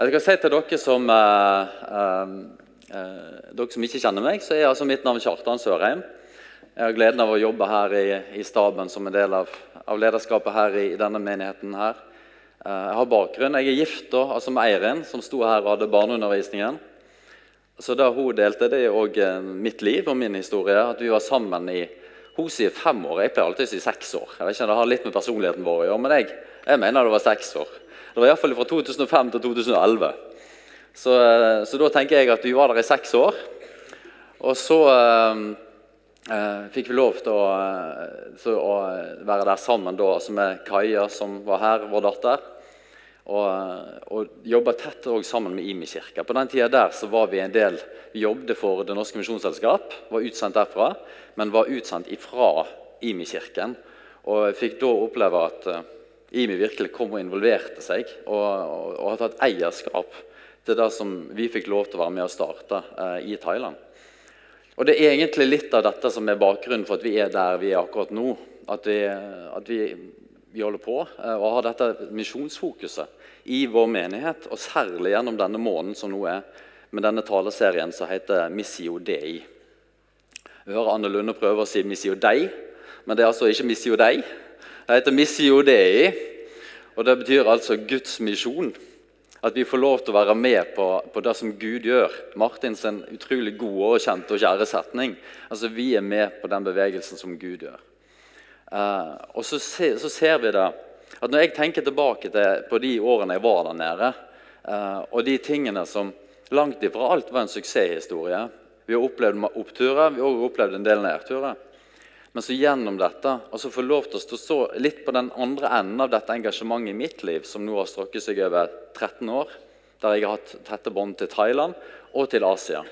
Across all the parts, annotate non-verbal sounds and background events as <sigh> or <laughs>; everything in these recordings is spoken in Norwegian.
Jeg skal si til dere som, eh, eh, eh, dere som ikke kjenner meg, så er altså mitt navn Kjartan Sørheim. Jeg har gleden av å jobbe her i, i staben som en del av, av lederskapet her i, i, denne menigheten. her. Eh, jeg har bakgrunn. Jeg er gift da, altså med Eirin, som sto her og hadde barneundervisningen. Så det hun delte, det er òg mitt liv og min historie. At vi var sammen i Hun sier fem år, jeg pleier alltid å si seks år. Jeg vet ikke, Det har litt med personligheten vår å gjøre, men jeg, jeg mener det var seks år. Det var iallfall fra 2005 til 2011. Så, eh, så, da tenker jeg at vi var der i seks år. Og så eh, eh fikk vi lov til å, til å være der sammen da, altså med Kaja, som var her, vår datter. Og, og jobba tett sammen med Imi kirke. På den tida der så var vi en del Vi jobbet for Det Norske Misjonsselskap, var utsendt derfra, men var utsendt ifra Imi-kirken. Og fikk da oppleve at IMI virkelig kom og involverte seg og, og, og, har tatt eierskap til det som vi fikk lov til å være med og starte eh, i Thailand. Og Det er egentlig litt av dette som er bakgrunnen for at vi er der vi er akkurat nå. At vi, at vi, vi holder på eh, og har dette misjonsfokuset i vår menighet, og særlig gjennom denne måneden som nå er, med denne taleserien som heter Missio Dei. Vi hører Anne Lunde prøve å si Missio Dei, men det er altså ikke Missio Dei. Det heter Missio Dei, og det betyr altså Guds misjon. At vi får lov til å være med på, på det som Gud gjør. Martins en utrolig god og kjent og kjære setning. Altså, Vi er med på den bevegelsen som Gud gjør. Uh, og så, se, så, ser vi det at Når jeg tenker tilbake til, på de årene jeg var der nede, uh, og de tingene som langt ifra alt var en suksesshistorie Vi har opplevd oppturer, vi har også opplevd en del nedturer. Men så gjennom dette altså få lov til å stå litt på den andre enden av dette engasjementet i mitt liv, som nå har strukket seg over 13 år, der jeg har hatt tette bånd til Thailand og til Asia.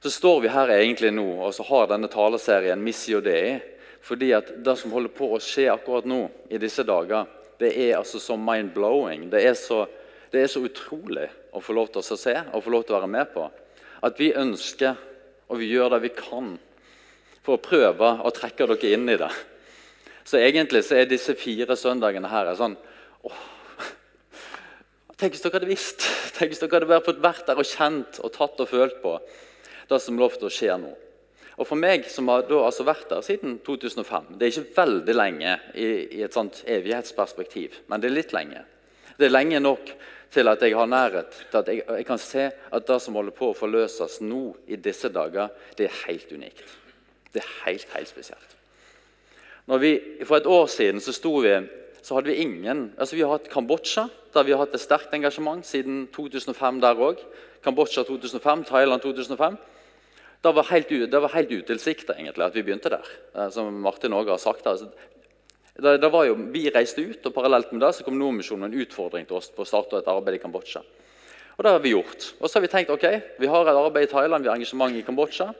Så står vi her egentlig nå og så har denne taleserien Missio Dei. Fordi at det som holder på å skje akkurat nå, i disse dager, det er altså så mind-blowing. Det, det, er så utrolig å få lov til å se og få lov til å være med på. At vi ønsker, og vi gjør det vi kan for å prøve å trekke dere inn i det. Så egentlig så er disse fire søndagene her sånn åh, Tenk hvis dere hadde visst. Tenk hvis dere hadde vært der og kjent og tatt og følt på det som lov til å skje nå. Og For meg som har altså vært der siden 2005 Det er ikke veldig lenge i, i, et sånt evighetsperspektiv, men det er litt lenge. Det er lenge nok til at jeg har nærhet til at jeg, jeg kan se at det som holder på å forløses nå i disse dager, det er helt unikt. Det er helt, helt spesielt. Vi, for et år siden så, vi, så hadde vi ingen altså Vi har hatt Kambodsja, der vi har hatt et sterkt engasjement siden 2005 der òg. Kambodsja 2005, Thailand 2005. Det var helt, det var helt utilsikta at vi begynte der. Eh, som Martin også har sagt. Altså, det, det jo, vi reiste ut, og parallelt med det så kom Nordmisjonen en utfordring til oss på å starte et arbeid i Kambodsja. Og det har vi gjort. Og så har vi tenkt ok, vi har et arbeid i Thailand, vi har engasjement i Kambodsja.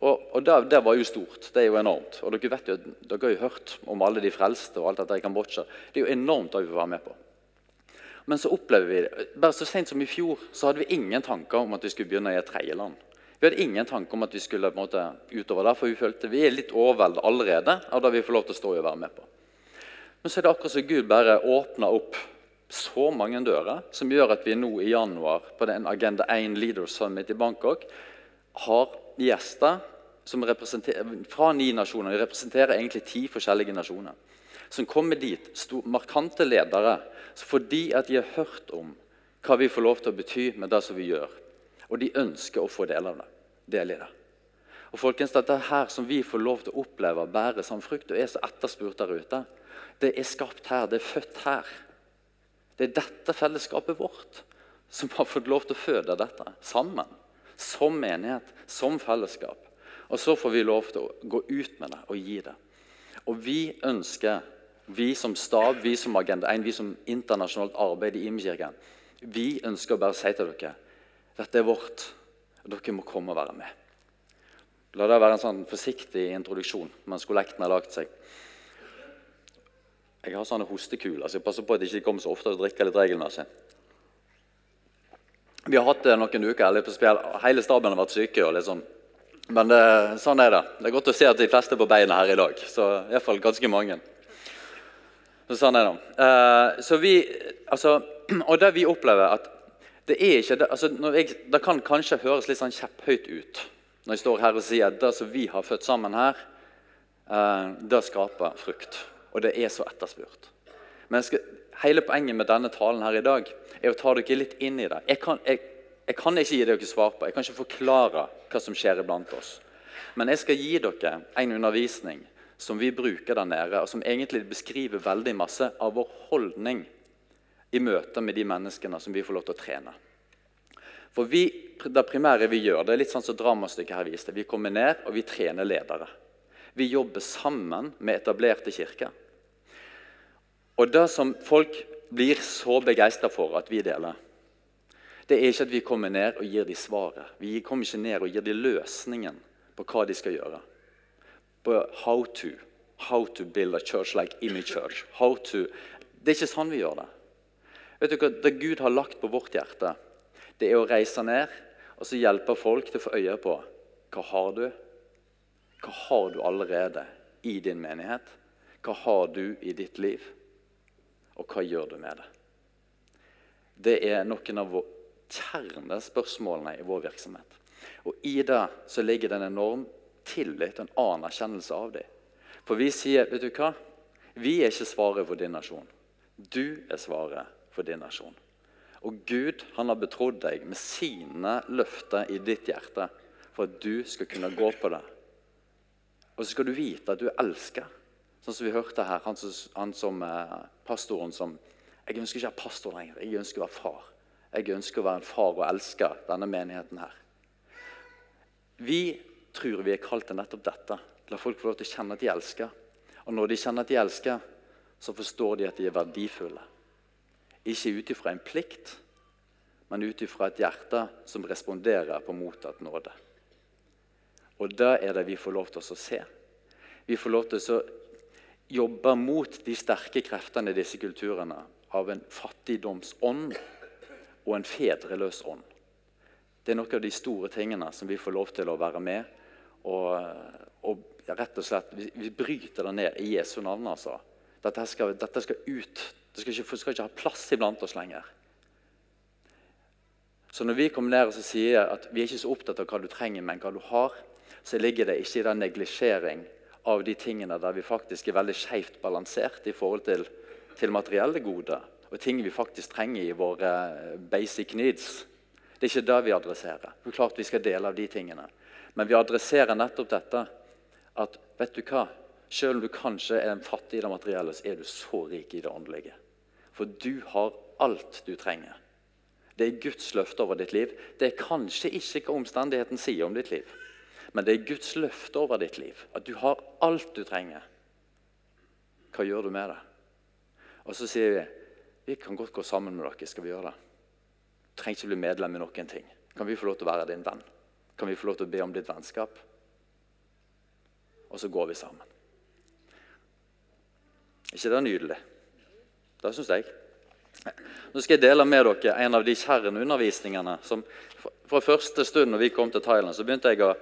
Og, og det, det, var jo stort. Det er jo enormt. Og dere, vet jo, dere har jo hørt om alle de frelste og alt dette i Kambodsja. Det er jo enormt det vi får være med på. Men så opplever vi det. Bare så sent som i fjor så hadde vi ingen tanker om at vi skulle begynne i et tredjeland. Vi hadde ingen tanker om at vi skulle på en måte utover der, for vi følte vi er litt overveldet allerede av det vi får lov til å stå og være med på. Men så er det akkurat som Gud bare åpner opp så mange dører som gjør at vi nå i januar på den Agenda 1 Leaders Summit i Bangkok har gjester fra ni nasjoner. De representerer egentlig ti forskjellige nasjoner. Som kommer dit, markante ledere, fordi at de har hørt om hva vi får lov til å bety med det som vi gjør. Og de ønsker å få del av det. Del i det. Og folkens, Dette her som vi får lov til å oppleve bærer bære som frukt, og er så etterspurt der ute, det er skapt her, det er født her. Det er dette fellesskapet vårt som har fått lov til å føde dette sammen som menighet, som fellesskap. Og så får vi lov til å gå ut med det og gi det. Og vi ønsker, vi som stab, vi som Agenda 1, vi som internasjonalt arbeid i Imekirken, vi ønsker å bare si til dere dette er vårt, dere må komme og være med. La det være en sånn forsiktig introduksjon mens kollekten har lagt seg. Jeg har sånne hostekuler, så jeg passer på at de ikke kommer så ofte og drikker litt regelmessig. Vi har hatt noen uker. eller Hele staben har vært syke. og sånn. Men det, sånn er det. Det er godt å se at de fleste er på beina her i dag. Så Iallfall ganske mange. Så sånn er det. Uh, så vi, altså, <clears throat> og det vi opplever at det er ikke det, altså jeg, det kan kanskje høres litt sånn kjepphøyt ut når jeg står her og sier at det som vi har født sammen her, uh, det skaper frukt. Og det er så etterspurt. Men jeg skal, hele poenget med denne talen her i dag er å ta dere litt inn i det. Jeg kan, jeg, jeg kan ikke gi dere svar på, jeg kan ikke forklare hva som skjer iblant oss. Men jeg skal gi dere en undervisning som vi bruker der nede, og som egentlig beskriver veldig masse av vår holdning i møte med de menneskene som vi får lov til å trene. For vi, Det primære vi gjør, det er litt sånn som dramastykket her viste. Vi kommer ned og vi trener ledere. Vi jobber sammen med etablerte kirker. Og det som folk blir så begeistra for at vi deler, det er ikke at vi kommer ned og gir dem svaret. Vi kommer ikke ned og gir dem løsningen på hva de skal gjøre. På how to. How to build a church like Image Church. How to. Det er ikke sånn vi gjør det. Vet du hva? Det Gud har lagt på vårt hjerte, det er å reise ned og så hjelpe folk til å få øye på hva har du Hva har du allerede i din menighet? Hva har du i ditt liv? Og hva gjør du med det? Det er noen av kjernespørsmålene i vår virksomhet. Og I det så ligger det en enorm tillit og en anerkjennelse av det. For vi sier vet du hva? Vi er ikke svaret for din nasjon. Du er svaret for din nasjon. Og Gud han har betrodd deg med sine løfter i ditt hjerte for at du skal kunne gå på det. Og så skal du vite at du elsker. Sånn som vi hørte her, han som, han som eh, pastoren som Jeg ønsker ikke å være pastor lenger, jeg ønsker å være far. Jeg ønsker å være en far og elske denne menigheten her. Vi tror vi er kalt til nettopp dette. La folk få lov til å kjenne at de elsker. Og når de kjenner at de elsker, så forstår de at de er verdifulle. Ikke ut ifra en plikt, men ut ifra et hjerte som responderer på mottatt nåde. Og det er det vi får lov til å se. Vi får lov til å jobbe mot de sterke kreftene i disse kulturene av en fattigdomsånd og en fedreløs ånd. Det er noen av de store tingene som vi får lov til å være med og, og rett og slett, vi, vi, bryter det ned i Jesu navn. altså. Dette skal, dette skal ut det skal ikke, skal ikke ha plass iblant oss lenger. Så når vi kommer ned og sier at vi er ikke så opptatt av hva du trenger, men hva du har, så ligger det ikke i den neglisjering av de tingene der vi faktisk er veldig skjevt balansert i forhold til, til materielle goder og ting vi faktisk trenger i våre eh, basic needs. Det er ikke det vi adresserer. Det er klart vi skal dele av de tingene. Men vi adresserer nettopp dette at vet du hva? Selv om du kanskje er fattig i det materielle, så er du så rik i det åndelige. For du har alt du trenger. Det er Guds løfte over ditt liv. Det er kanskje ikke hva omstendigheten sier om ditt liv, men det er Guds løfte over ditt liv. At du har alt du trenger. Hva gjør du med det? Og så sier vi vi kan godt gå sammen med dere. Skal vi gjøre det? Du trenger ikke bli medlem i noen ting. Kan vi få lov til å være din venn? Kan vi få lov til å be om ditt vennskap? Og så går vi sammen. ikke det nydelig? Det syns jeg. Nå skal jeg dele med dere en av de kjerneundervisningene. som Fra første stund når vi kom til Thailand, så begynte jeg å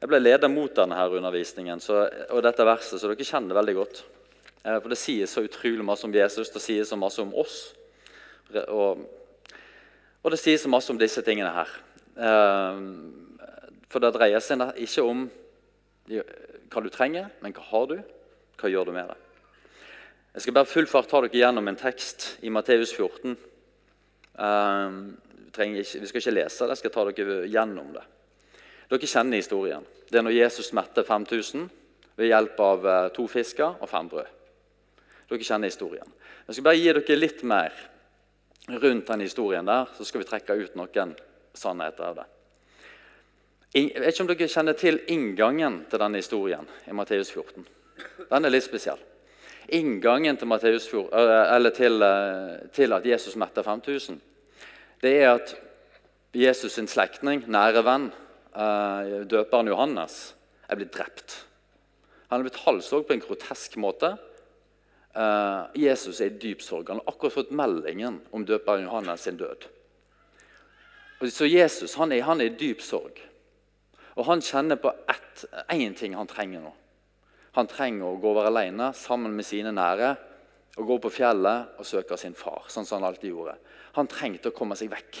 jeg ble leder mot denne her undervisningen så, og dette verset, så dere kjenner det veldig godt. Eh, for det sier så utrolig masse om Jesus, det sier så masse om oss. Og, og det sier så masse om disse tingene her. Eh, for det dreier seg ikke om hva du trenger, men hva har du? Hva gjør du med det? Jeg skal bare full fart ta dere gjennom en tekst i Matteus 14. Um, vi, ikke, vi, skal ikke lese det, jeg skal ta dere gjennom det. Dere kjenner historien. Det er når Jesus mette 5000 ved hjelp av uh, to fisker og fem brød. Dere kjenner historien. Jeg skal bare gi dere litt mer rundt den historien der, så skal vi trekke ut noen sannheter av det. Jeg vet ikke om dere kjenner til inngangen til denne historien i Matteus 14. Den er litt spesiell inngangen til, Matteus, til, til at Jesus metter 5000, det er at Jesus' sin slektning, nære venn, døperen Johannes, er blitt drept. Han er blitt halshogd på en grotesk måte. Jesus er i dyp sorg. Han har akkurat fått meldingen om døperen Johannes sin død. Så Jesus han er, han er i dyp sorg. Og han kjenner på én ting han trenger nå. Han trenger å gå over alene sammen med sine nære og gå på fjellet og søke sin far, sånn som han alltid gjorde. Han trengte å komme seg vekk.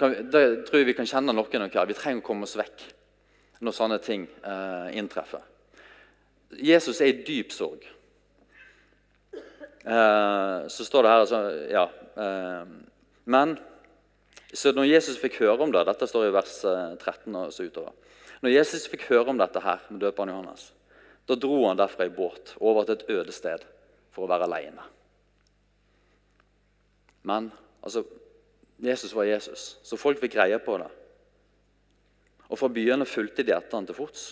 Det tror jeg vi kan kjenne noen av Vi trenger å komme oss vekk når sånne ting eh, inntreffer. Jesus er i dyp sorg. Eh, så står det her altså, ja, eh, Men så når Jesus fikk høre om det Dette står i vers 13 eh, og så utover. Når Jesus fikk høre om dette her med døperen Johannes, da dro han derfra i båt over til et øde sted for å være alene. Men altså, Jesus var Jesus, så folk fikk greie på det. Og Fra byene fulgte de etter han til fots.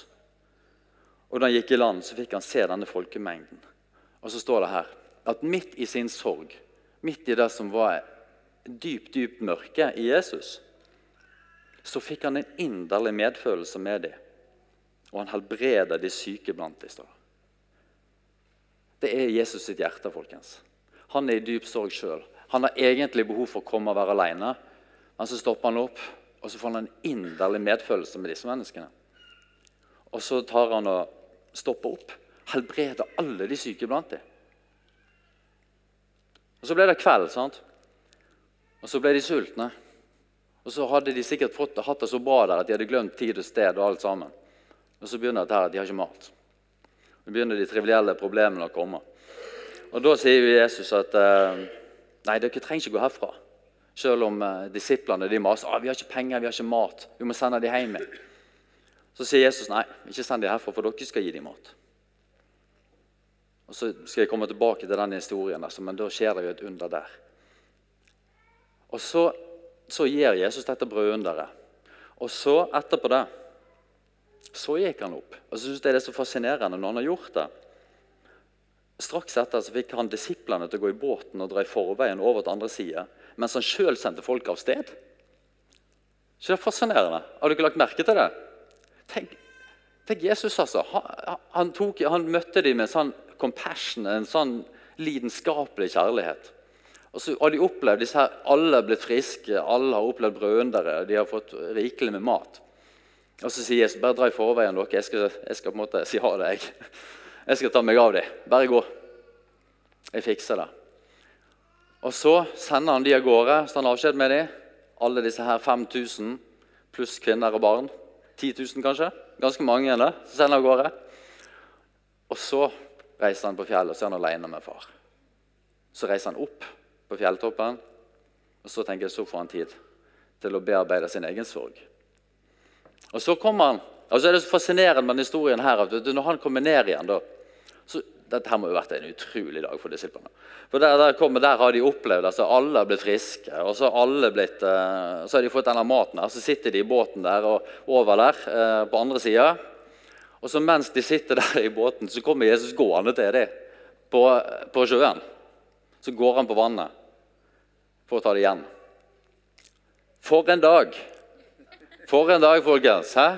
Og Da han gikk i land, så fikk han se denne folkemengden. Og så står det her at midt i sin sorg, midt i det som var dypt, dypt mørke i Jesus, så fikk han en inderlig medfølelse med dem. Og han helbreder de syke blant dem. Det er Jesus sitt hjerte. folkens. Han er i dyp sorg sjøl. Han har egentlig behov for å komme og være alene. Men så stopper han opp, og så får han en inderlig medfølelse med disse menneskene. Og så tar han og stopper opp, helbreder alle de syke blant dem. Og Så ble det kveld, sant? og så ble de sultne. Og så hadde de sikkert fått, hatt det så bra der at de hadde glemt tid og sted. Og alt sammen. Og så begynner dette her at de har ikke mat. Så begynner de trivielle problemene å komme. Og Da sier Jesus at eh, nei, dere trenger ikke gå herfra. Selv om eh, disiplene de maser ah, vi har ikke penger, vi har ikke mat. Vi må sende dem hjem. Så sier Jesus nei, ikke send dem herfra, for dere skal gi dem mat. Og Så skal jeg komme tilbake til den historien, altså, men da skjer det jo et under der. Og så så gir Jesus dette brødunderet. Og så, etterpå det, så gikk han opp. Og så synes jeg Det er så fascinerende når han har gjort det. Straks etter så fikk han disiplene til å gå i båten og dra i forveien over til andre sida, mens han sjøl sendte folk av sted. Ikke det er fascinerende? Har du ikke lagt merke til det? Tenk, tenk Jesus, altså. Han, han, tok, han møtte dem med en sånn compassion, en sånn lidenskapelig kjærlighet. Og så har de opplevd disse her, Alle har blitt friske, alle har opplevd brødundere, de har fått rikelig med mat. Og Så sier Jesus bare dra i forveien, dere. Jeg skal, jeg skal på en måte si ha det. Jeg. Jeg skal ta meg av dem. Bare gå. Jeg fikser det. Og Så sender han de av gårde, så han avskjed med dem. Alle disse her 5000 pluss kvinner og barn. 10 000 kanskje. Ganske mange. Det, Så sender av gårde. Og så reiser han på fjellet og så er han alene med far. Så reiser han opp på fjelltoppen. Og så tenker jeg så får han tid til å bearbeide sin egen sorg. Og så kommer han, og så er Det så fascinerende med denne historien her, at når han kommer ned igjen da, Dette her må jo vært en utrolig dag for disiplene. For der, der, kommer, der har de opplevd altså Alle har blitt friske. og Så, alle blitt, uh, så har de fått denne maten her, så sitter de i båten der og over der uh, på andre sida. Og så mens de sitter der i båten, så kommer Jesus gående til dem på, på sjøen. Så går han på vannet for å ta det igjen. For en dag! For en dag, folkens. Hæ?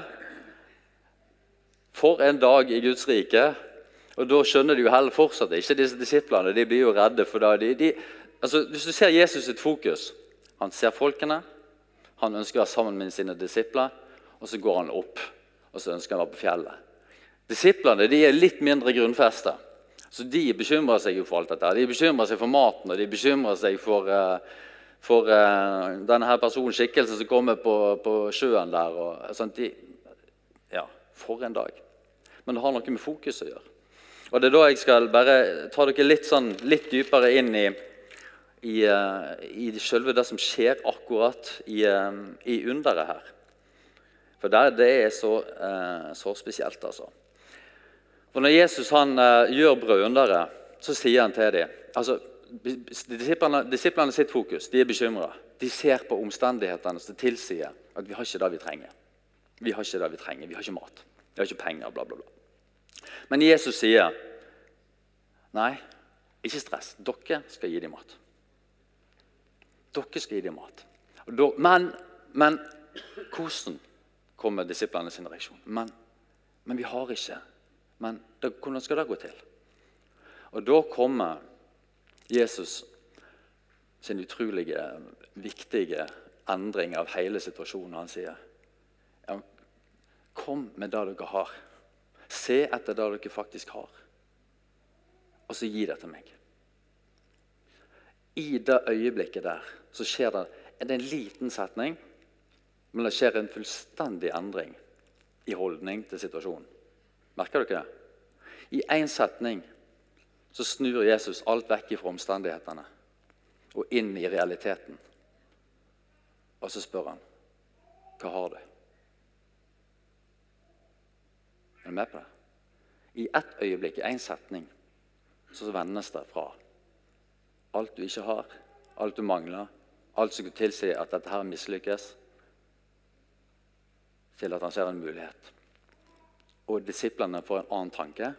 For en dag i Guds rike. Og Da skjønner de jo heller fortsatt ikke disse disiplene. De blir jo redde. for da de, de, altså, Hvis du ser Jesus sitt fokus Han ser folkene, han ønsker å være sammen med sine disipler, og så går han opp og så ønsker han å være på fjellet. Disiplene de er litt mindre grunnfesta. Så de bekymrer seg jo for alt dette. De bekymrer seg for maten og de bekymrer seg for, uh, for uh, denne her personen, skikkelsen som kommer på, på sjøen der. Og, sånn, De, ja, for en dag. Men det har noe med fokus å gjøre. Og Det er da jeg skal bare ta dere litt, sånn, litt dypere inn i, i, uh, i selve det som skjer akkurat i, i underet her. For det, det er så, så spesielt, altså. For Når Jesus han, gjør brødunderet, så sier han til dem altså, disiplene, disiplene sitt fokus de er bekymra. De ser på omstendighetene som tilsier at vi har ikke det vi trenger. Vi har ikke det vi trenger, vi har ikke mat, vi har ikke penger. bla bla bla. Men Jesus sier nei, ikke stress. Dere skal gi dem mat. Dere skal gi dem mat. Men, men hvordan kommer disiplene sin reaksjon? Men, men vi har ikke men hvordan skal det gå til? Og Da kommer Jesus sin utrolige, viktige endring av hele situasjonen. Han sier Kom med det dere har. Se etter det dere faktisk har. og så gi det til meg. I det øyeblikket der så skjer det, det en liten setning, men det skjer en fullstendig endring i holdning til situasjonen. Merker dere det? I én setning så snur Jesus alt vekk fra omstendighetene og inn i realiteten. Og så spør han hva har du? Er du med på det? I ett øyeblikk, i én setning, så vendes det fra alt du ikke har, alt du mangler, alt som tilsi at dette her mislykkes, til at han ser en mulighet. Og disiplene får en annen tanke.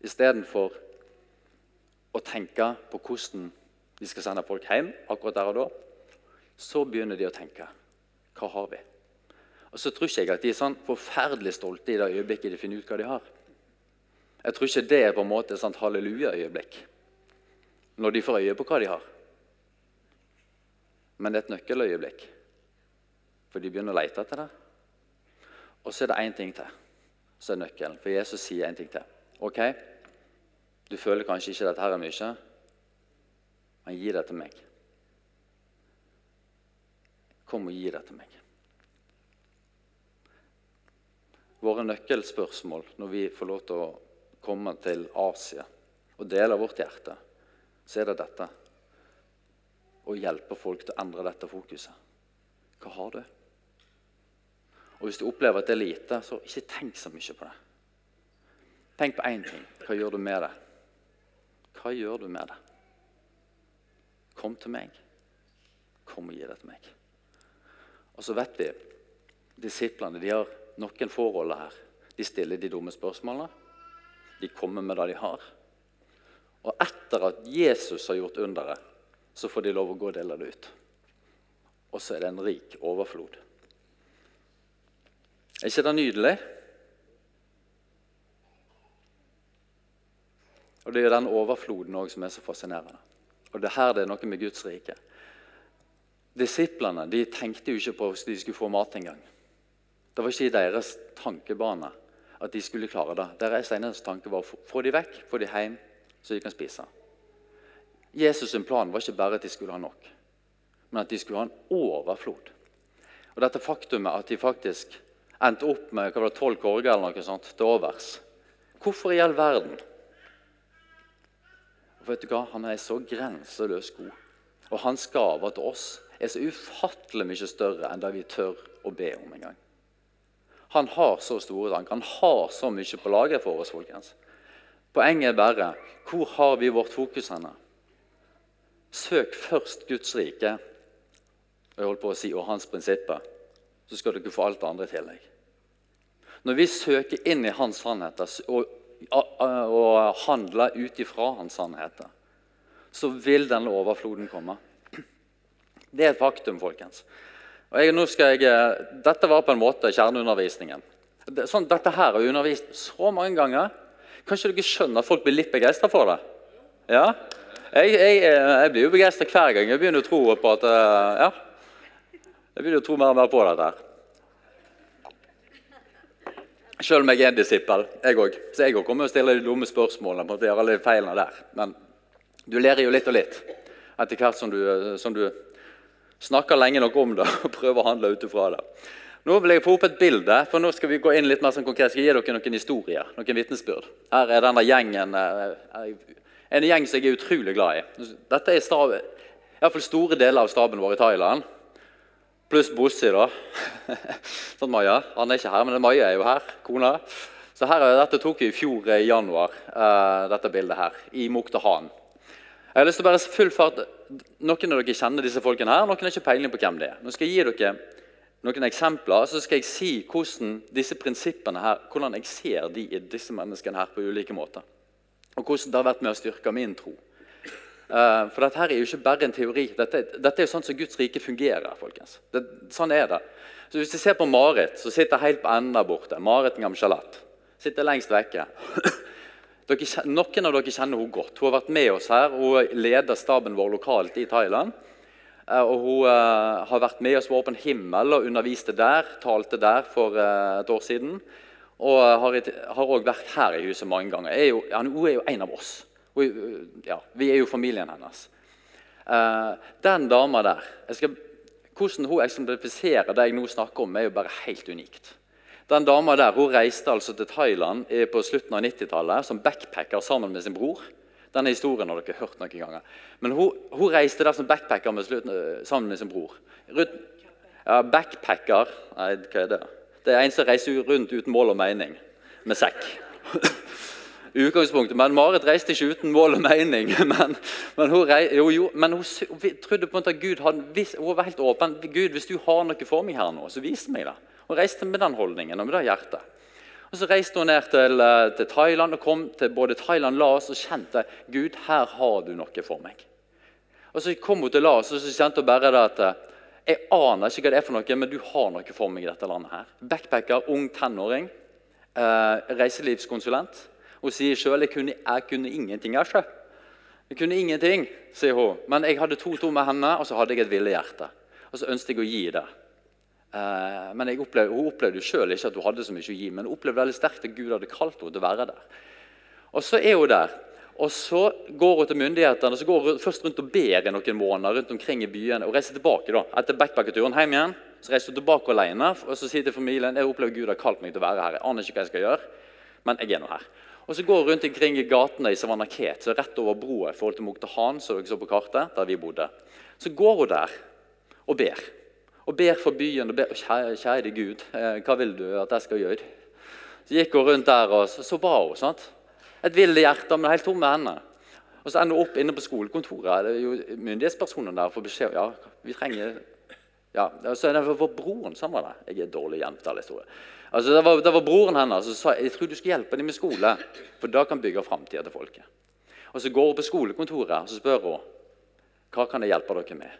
Istedenfor å tenke på hvordan de skal sende folk hjem akkurat der og da, så begynner de å tenke hva har vi? Og så tror ikke jeg at de er sånn forferdelig stolte i det øyeblikket de finner ut hva de har. Jeg tror ikke det er på en måte et sånt halleluja-øyeblikk når de får øye på hva de har. Men det er et nøkkeløyeblikk, for de begynner å lete etter det. Og så er det én ting til som er nøkkelen, for Jesus sier én ting til. Ok, du føler kanskje ikke dette her er mye, men gi det til meg. Kom og gi det til meg. Våre nøkkelspørsmål når vi får lov til å komme til Asia og dele vårt hjerte, så er det dette. Å hjelpe folk til å endre dette fokuset. Hva har du? Og Hvis du opplever at det er lite, så ikke tenk så mye på det. Tenk på én ting. Hva gjør du med det? Hva gjør du med det? Kom til meg. Kom og gi det til meg. Og så vet vi disiplene de har noen forhold her. De stiller de dumme spørsmålene. De kommer med det de har. Og etter at Jesus har gjort underet, så får de lov å gå og dele det ut. Og så er det en rik overflod. Er ikke det nydelig? Og Det er den overfloden også som er så fascinerende. Og det er her det er noe med Guds rike. Disiplene de tenkte jo ikke på hvordan de skulle få mat engang. Det var ikke i deres tankebane at de skulle klare det. Deres eneste tanke var å få dem vekk, få dem hjem, så de kan spise. Jesus' plan var ikke bare at de skulle ha nok, men at de skulle ha en overflod. Og Dette faktumet at de faktisk endte opp med tolv korger eller noe sånt til overs Hvorfor i all verden? Og vet du hva? Han er så grenseløst god. Og hans gaver til oss er så ufattelig mye større enn det vi tør å be om engang. Han har så store tanker. Han har så mye på lager for oss. folkens. Poenget er bare hvor har vi vårt fokus henne? Søk først Guds rike og jeg holdt på å si, og hans prinsipper, så skal dere få alt det andre i tillegg. Når vi søker inn i hans sannheter og, og handler ut ifra hans sannheter, så vil denne overfloden komme. <clears throat> Det er et faktum, folkens. Og jeg, nå skal jeg, eh, Dette var på en måte kjerneundervisningen. Sånn, dette her har jeg undervist så mange ganger. Kanskje dere skjønner at folk blir litt begeistra for det? Ja? Jeg, jeg, eh, jeg blir jo begeistra hver gang. Jeg begynner å tro på at eh, Ja. Jeg begynner å tro mer og mer på dette. her. Selv om jeg er en disippel, jeg òg. Så jeg òg kommer til å stille de dumme spørsmålene. på at jeg har alle feilene der. Men du lærer jo litt og litt etter hvert som du, som du snakker lenge nok om det og prøver å handle ut ifra det. Nå vil jeg få opp et bilde, for nå skal vi gå inn litt mer sånn konkret. Jeg skal gi dere noen historier, noen vitnesbyrd. Her er denne gjengen eh, en gjeng som jeg er utrolig glad i. Dette er stav, i hvert fall store deler av staben vår i Thailand. Pluss Bossi, da. <laughs> sånn Maja. Han er ikke her, men Maja er jo her. Kona. Så her, Dette tok vi i fjor i januar, uh, dette bildet her, i Muktahan. Jeg har lyst til å bare full fart, Noen av dere kjenner disse folkene her, noen har ikke peiling på hvem det er. Nå skal jeg gi dere noen eksempler, så skal jeg si hvordan disse prinsippene her, hvordan jeg ser de i disse menneskene her på ulike måter. Og hvordan det har vært med å styrke min tro. Uh, for dette her er jo ikke bare en teori. Dette, dette er jo sånn som Guds rike fungerer. folkens. Det, sånn er det. Så Hvis du ser på Marit, som sitter helt på enden der borte Marit Gamsjalat Sitter lengst vekke. Dere, noen av dere kjenner henne godt. Hun har vært med oss her. Hun leder staben vår lokalt i Thailand. Eh, og Hun uh, har vært med oss på Åpen himmel og underviste der, talte der for uh, et år siden. Og har òg vært her i huset mange ganger. Er jo, ja, hun er jo en av oss. Hun, ja, vi er jo familien hennes. Uh, den dama der skal, Hvordan hun eksemplifiserer det jeg nå snakker om, er jo bare helt unikt. Den dama der hun reiste altså til Thailand på slutten av 90-tallet som backpacker sammen med sin bror. Denne historien har dere hørt noen ganger. Men hun, hun reiste der som backpacker med slutten, eh, sammen med sin bror. Rundt, ja, backpacker Nei, hva er det? Det er en som reiser rundt uten mål og mening med sekk. <laughs> utgangspunktet. Men Marit reiste ikke uten mål og mening. <laughs> Men, men, hun, jo, jo, men hun, hun, trodde på en måte at Gud hadde, hun var helt åpen. Gud, hvis du har noe for meg her nå, så vis meg det. Hun reiste med den holdningen og med det hjertet. Og Så reiste hun ned til, eh, til Thailand og kom til både Thailand Laos og kjente Gud, her har du noe for meg. Og Så kom hun til Laos og så kjente hun bare det at eh, jeg aner ikke hva det er for noe, men du har noe for meg i dette landet. her. Backpacker, ung tenåring, eh, reiselivskonsulent. Hun sier sjøl jeg, kunne, jeg kunne ingenting. Jeg, jeg kunne ingenting, sier hun. Men jeg hadde to tomme hender, og så hadde jeg et ville hjerte. Og så ønsket jeg å gi det. Eh, men opplevde, Hun opplevde jo sjøl ikke at hun hadde så mye å gi, men hun opplevde veldig sterkt at Gud hadde kalt henne til å være der. Og Så er hun der. Og Så går hun til myndighetene og så går hun først rundt og ber i noen måneder rundt omkring i byene. og reiser tilbake da, Etter backpackerturen hjem igjen så reiser hun tilbake alene og så sier til familien jeg opplever Gud har kalt meg til å være her. Jeg aner ikke hva jeg skal gjøre, men jeg er nå her. Og så går hun rundt omkring i gatene i Savanaket, så rett over broa i forhold til Muktahan, som dere så på kartet, der vi bodde. Så går hun der og ber. Og ber for byen. og ber, kjære, Gud, eh, hva vil du at jeg skal gjøre? Så gikk hun rundt der, og så, så ba hun. sant? Et ville hjerte, men helt tomme hender. Og så ender hun opp inne på skolekontoret. Det er jo Myndighetspersonene der får beskjed ja, vi trenger ja, så er det for broren som var det. Jeg er dårlig jente. Altså, det, var, det var broren hennes som sa jeg tror du skal hjelpe dem med skole. For da kan bygge framtida til folket. Og Så går hun på skolekontoret og så spør hun, hva kan jeg hjelpe dere med.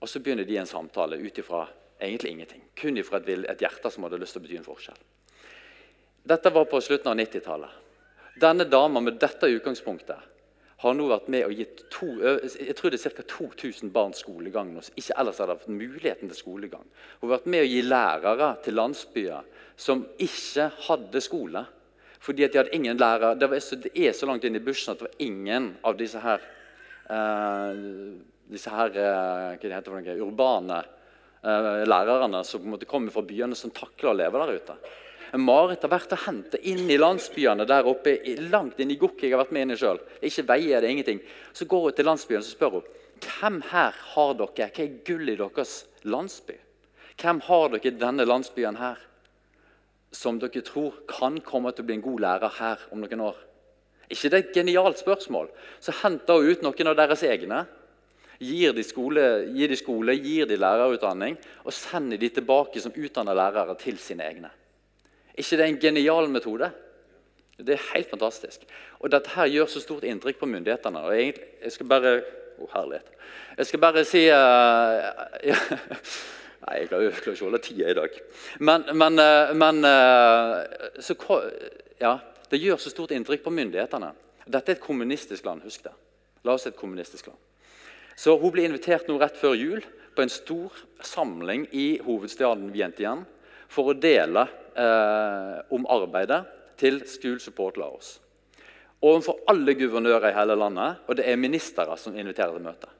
Og Så begynner de en samtale ut ifra egentlig ingenting. Kun ifra et, et hjerte som hadde lyst til å bety en forskjell. Dette var på slutten av 90-tallet. Denne dama med dette utgangspunktet har nå vært med og gitt to, jeg tror det er ca. 2000 barn skolegang nå, ikke ellers hadde hatt muligheten til skolegang. Hun har vært med å gi lærere til landsbyer som ikke hadde skole. Fordi at de hadde ingen lærere. Det, så, det er så langt inn i bushen at det var ingen av disse her, uh, disse her uh, hva det heter for noe, urbane eh, lærerne som på en måte kommer fra byene, som takler å leve der ute. Marit har vært og hente inn i landsbyene der oppe, langt inn i Gokk. Jeg har vært med inn i selv. Ikke veier det ingenting. Så går hun til landsbyen og spør hun, hvem her har dere, hva er gull i deres landsby? Hvem har dere i denne landsbyen her som dere tror kan komme til å bli en god lærer her om noen år? ikke det er et genialt spørsmål? Så henter hun ut noen av deres egne. Gir de, skole, gir de skole, gir de lærerutdanning og sender de tilbake som utdanna lærere til sine egne ikke det er en genial metode? Det er helt fantastisk. Og Dette her gjør så stort inntrykk på myndighetene. og Jeg, jeg skal bare oh, herlighet. Jeg skal bare si uh, <laughs> ja. Nei, jeg klarer ikke å holde tida i dag. Men, men, uh, men uh, så, ja, Det gjør så stort inntrykk på myndighetene. Dette er et kommunistisk land. husk det. La oss et kommunistisk land. Så Hun ble invitert nå rett før jul på en stor samling i hovedstaden Vientiane for å dele eh, om arbeidet til School Support Laos. Overfor alle guvernører i hele landet, og det er ministre som inviterer til møte.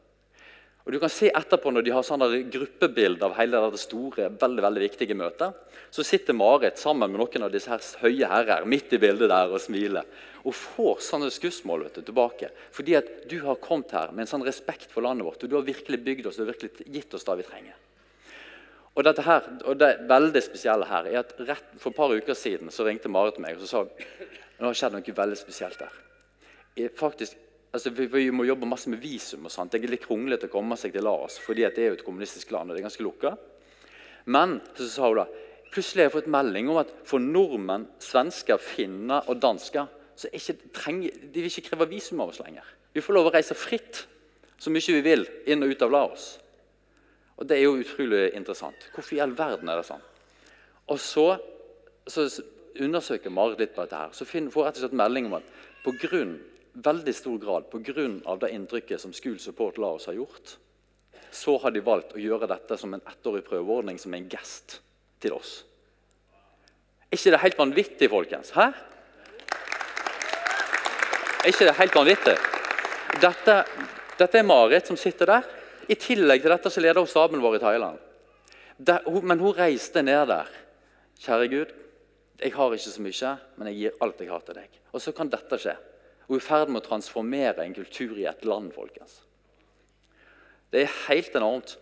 Og du kan se etterpå Når de har sånne gruppebilder av hele det store, veldig, veldig viktige møtet, så sitter Marit sammen med noen av disse her høye herrer midt i bildet der og smiler. Og får sånne skussmål vet du, tilbake. Fordi at du har kommet her med en sånn respekt for landet vårt. og Du har virkelig bygd oss og virkelig gitt oss det vi trenger. Og, dette her, og Det veldig spesielle her er at rett For et par uker siden så ringte Marit meg og så sa nå har skjedd noe veldig spesielt der. Faktisk, altså vi, vi, må jobbe masse med visum. og sånt. Det er litt kronglete å komme seg til Laos, fordi det er jo et kommunistisk land. og det er ganske lukka. Men så sa hun da, plutselig har jeg fått melding om at for nordmenn, svensker, finner og dansker så ikke, trenger, de vil ikke kreve visum av oss lenger. Vi får lov å reise fritt så mye vi vil inn og ut av Laos. Og Det er jo utrolig interessant. Hvorfor i all verden er det sånn? Og Så, så undersøker Marit litt på dette. her, Så får hun rett og slett melding om at grunn, veldig stor grad pga. det inntrykket som School Support la oss ha gjort, så har de valgt å gjøre dette som en ettårig prøveordning, som en gest til oss. Er ikke det helt vanvittig, folkens? Hæ? Er ikke det helt vanvittig? Dette, dette er Marit som sitter der. I tillegg til dette så leder hun staben vår i Thailand. Der, men hun reiste ned der. Kjære Gud, jeg har ikke så mye, men jeg gir alt jeg har til deg. Og så kan dette skje. Er i ferd med å transformere en kultur i et land. folkens. Det er helt enormt.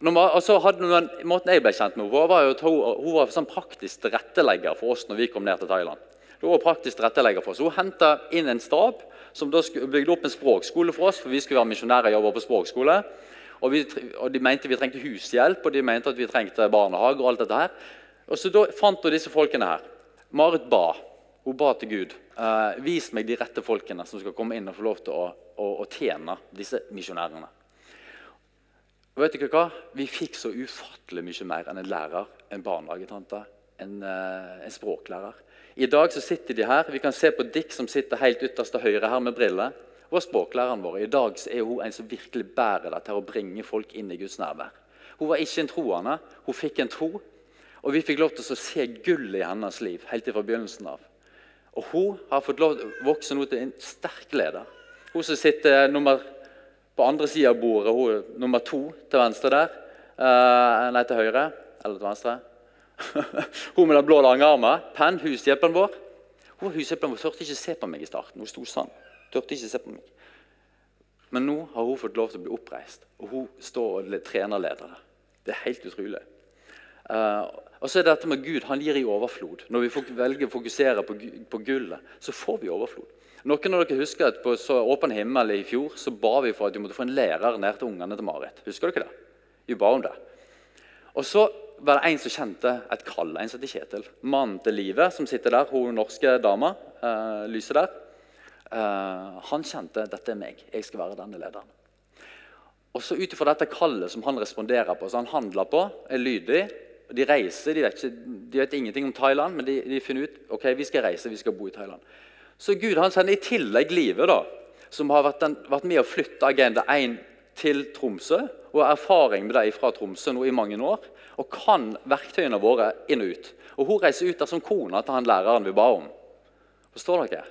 Man, hadde, måten jeg ble kjent med henne var at hun, hun var sånn praktisk tilrettelegger for oss når vi kom ned til Thailand. Hun var praktisk tilrettelegger for oss. Hun henta inn en stab som bygde opp en språkskole for oss. for Vi skulle være misjonærer og jobbe på språkskole. Og, vi, og, De mente vi trengte hushjelp og de mente at vi trengte barnehage. og alt dette her. Og så Da fant hun disse folkene her. Marit ba. Hun ba til Gud. Eh, vis meg de rette folkene som skal komme inn og få lov til å, å, å tjene disse misjonærene. Og vet dere hva? Vi fikk så ufattelig mye mer enn en lærer, en barnehagetante, en, uh, en, språklærer. I dag så sitter de her. Vi kan se på Dick som sitter helt ytterst til høyre her med briller. Hun er språklæreren vår. I dag så er hun en som virkelig bærer det til å bringe folk inn i Guds nærvær. Hun var ikke en troende. Hun fikk en tro. Og vi fikk lov til å se gullet i hennes liv helt fra begynnelsen av. Og hun har fått lov til å vokse nå til en sterk leder. Hun som sitter nummer på andre sida av bordet, hun nummer to til venstre der. Uh, nei, til høyre. Eller til venstre. <laughs> hun med den blå lange armen. Penn, hushjelpen vår. Hun hushjelpen vår turte ikke se på meg i starten. Hun sto sånn. Turte ikke se på meg. Men nå har hun fått lov til å bli oppreist, og hun står og trener ledere. Det er helt utrolig. Uh, og så er det dette med Gud. Han gir i overflod. Når vi velger å fokusere på, gullet, så får vi overflod. Noen av dere husker at På åpen himmel i fjor så ba vi for at vi måtte få en lærer ned til ungene til Marit. Husker dere det? Vi ba om det. Og så var det en som kjente et kall. En som heter Kjetil. Mannen til livet som sitter der, hun norske dama, uh, lyset der. Uh, han kjente dette er meg. Jeg skal være denne lederen. Og så Ut ifra dette kallet som han responderer på, så han handler på, er lydig De reiser, de vet, ikke, de vet ingenting om Thailand, men de, de finner ut ok, vi skal reise, vi skal bo i Thailand. Så Gud han sender i tillegg Live, da, som har vært, den, vært med å flytte Agenda 1 til Tromsø, og har erfaring med det fra Tromsø nå i mange år, og kan verktøyene våre inn og ut. Og Hun reiser ut der som kona til han læreren vi ba om. Forstår dere?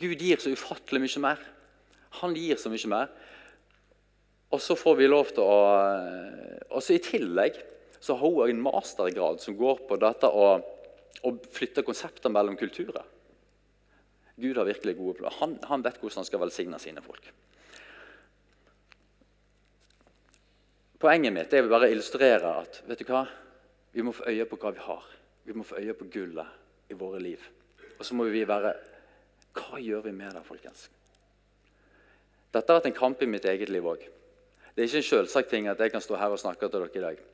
Gud gir så ufattelig mye mer. Han gir så mye mer. Og så får vi lov til å Og så I tillegg så har hun en mastergrad som går på dette å, å flytte konsepter mellom kulturer. Gud har virkelig gode planer. Han, han, vet hvordan han skal velsigne sine folk. Poenget mitt er bare å illustrere at vet du hva? vi må få øye på hva vi har. Vi må få øye på gullet i våre liv. Og så må vi være Hva gjør vi med det, folkens? Dette har vært en kamp i mitt eget liv òg. Det er ikke en selvsagt ting at jeg kan stå her og snakke til dere i dag.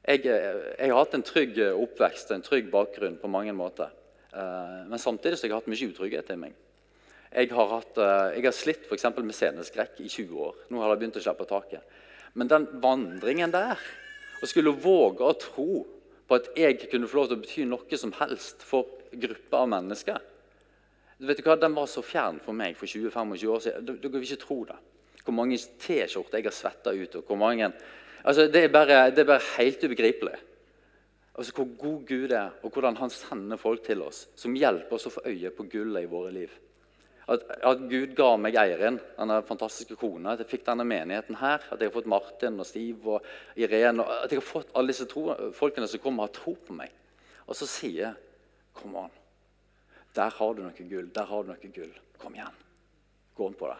Jeg, jeg har hatt en trygg oppvekst, en trygg bakgrunn på mange måter. Eh, men samtidig så har jeg hatt mye utrygghet i meg. Jeg har, hatt, eh, jeg har slitt for med sceneskrekk i 20 år. Nå har det begynt å slippe taket. Men den vandringen der, å skulle våge å tro på at jeg kunne få lov til å bety noe som helst for grupper av mennesker vet du hva, Den var så fjern for meg for 20-25 år siden. Du vil ikke tro det. Hvor mange T-skjorter jeg har svetta ut. og hvor mange, altså det, er bare, det er bare helt ubegripelig. Altså Hvor god Gud er, og hvordan han sender folk til oss som hjelper oss å få øye på gullet i våre liv. At, at Gud ga meg Eirin, denne fantastiske kona, at jeg fikk denne menigheten her. At jeg har fått Martin og Steve og Irene. Og at jeg har fått alle disse tro, folkene som kommer og har tro på meg. Og så sier jeg, Kom an. Der har du noe gull. Der har du noe gull. Kom igjen. Gå inn på det.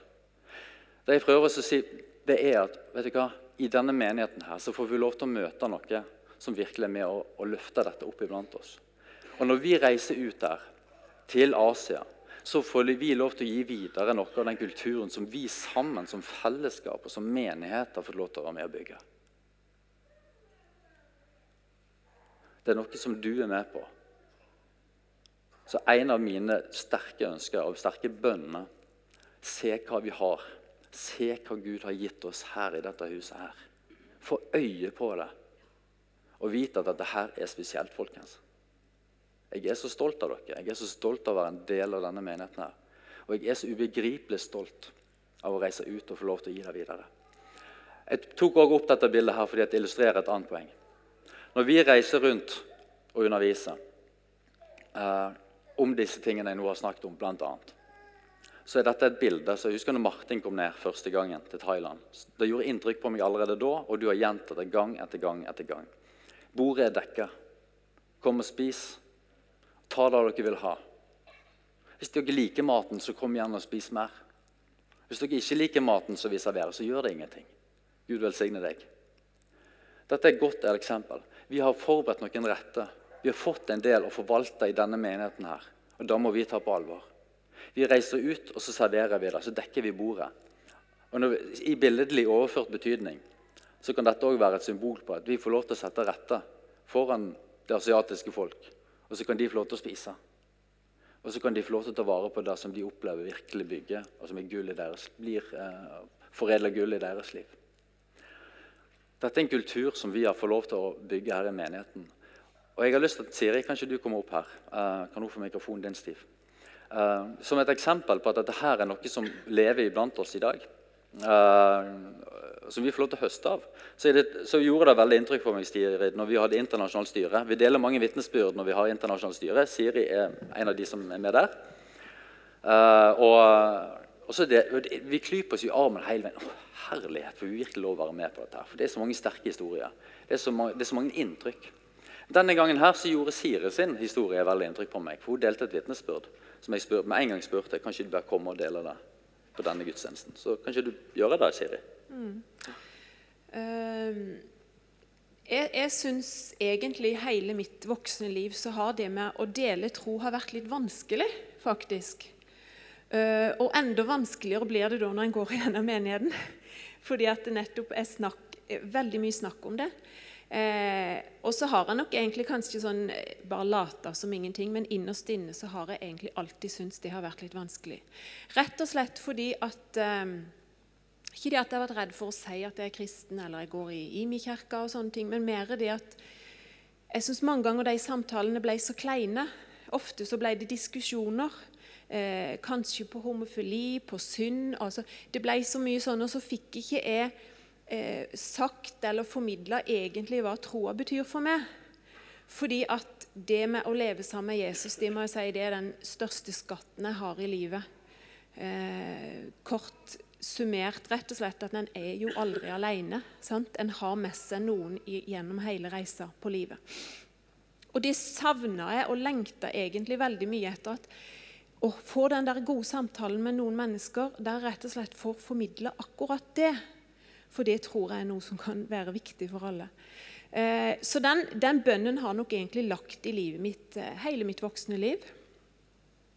Det jeg prøver å si, det er at vet du hva, i denne menigheten her så får vi lov til å møte noe som virkelig er med å, å løfte dette opp iblant oss. Og Når vi reiser ut der, til Asia, så får vi lov til å gi videre noe av den kulturen som vi sammen som fellesskap og som menighet har fått lov til å være med å bygge. Det er noe som du er med på. Så en av mine sterke ønsker og sterke bønner Se hva vi har. Se hva Gud har gitt oss her i dette huset. her. Få øye på det og vite at dette her er spesielt, folkens. Jeg er så stolt av dere. Jeg er så stolt av å være en del av denne menigheten. her. Og jeg er så ubegripelig stolt av å reise ut og få lov til å gi det videre. Jeg tok også opp dette bildet her fordi det illustrerer et annet poeng. Når vi reiser rundt og underviser eh, om disse tingene jeg nå har snakket om, blant annet, så er dette et bilde. så husker når Martin kom ned første gangen til Thailand. Det gjorde inntrykk på meg allerede da, og du har gjentatt det gang etter gang etter gang. Bordet er dekka. Kom og spis. Ta det dere vil ha. Hvis dere liker maten, så kom igjen og spis mer. Hvis dere ikke liker maten som vi serverer, så gjør det ingenting. Gud velsigne deg. Dette er et godt eksempel. Vi har forberedt noen retter. Vi har fått en del å forvalte i denne menigheten. her, og Da må vi ta på alvor. Vi reiser ut, og så serverer vi det. Så dekker vi bordet. Og når, I billedlig overført betydning så kan dette også være et symbol på at vi får lov til å sette rette foran det asiatiske folk. Og så kan de få lov til å spise. Og så kan de få lov til å ta vare på det som de opplever virkelig bygger, og som gull deres, blir eh, foredla gull i deres liv. Dette er en kultur som vi har fått lov til å bygge her i menigheten. Og jeg har lyst til at Siri, kanskje du kommer opp her. Eh, kan hun få mikrofonen din, Stiv? Uh, som et eksempel på at dette her er noe som lever iblant oss i dag. Uh, som vi får lov til å høste av. Så, det, så, gjorde det veldig inntrykk på meg Siri, når vi hadde internasjonalt styre. Vi deler mange vitnesbyrd når vi har internasjonalt styre. Siri er en av de som er med der. Uh, og, og så det, Vi klyper oss i armen hele veien. Å, herlighet, for vi virkelig lov å være med på dette. her, For Det er så mange sterke historier. Det er så, mange, det er så mange inntrykk. Denne gangen her så gjorde Siri sin historie veldig inntrykk på meg. for Hun delte et vitnesbyrd som jeg spør, med en gang spurte kanskje du bare komme og dele det på denne gudstjenesten. Så kanskje du gjør det, Siri? Mm. Uh, jeg jeg syns egentlig hele mitt voksne liv så har det med å dele tro har vært litt vanskelig, faktisk. Uh, og enda vanskeligere blir det da når en går <laughs> gjennom menigheten. Fordi at det nettopp er snakk, veldig mye snakk om det. Eh, og så har jeg nok egentlig kanskje sånn eh, bare lata som ingenting, men innerst inne så har jeg egentlig alltid syntes det har vært litt vanskelig. Rett og slett fordi at eh, Ikke det at jeg har vært redd for å si at jeg er kristen eller jeg går i Imi-kirka, og sånne ting, men mer det at jeg syns mange ganger de samtalene ble så kleine. Ofte så ble det diskusjoner. Eh, kanskje på homofili, på synd. altså Det ble så mye sånn, og så fikk ikke jeg eh, sagt eller formidla egentlig hva troa betyr for meg. Fordi at det med å leve sammen med Jesus det må jeg si, det er den største skatten jeg har i livet. Eh, kort summert rett og slett at en er jo aldri alene. Sant? En har med seg noen gjennom hele reisa på livet. Og det savna jeg og lengta egentlig veldig mye etter. at å få den der gode samtalen med noen mennesker der rett og slett får formidle akkurat det. For det tror jeg er noe som kan være viktig for alle. Eh, så den, den, bønnen har nok egentlig lagt i livet mitt eh, hele mitt voksne liv.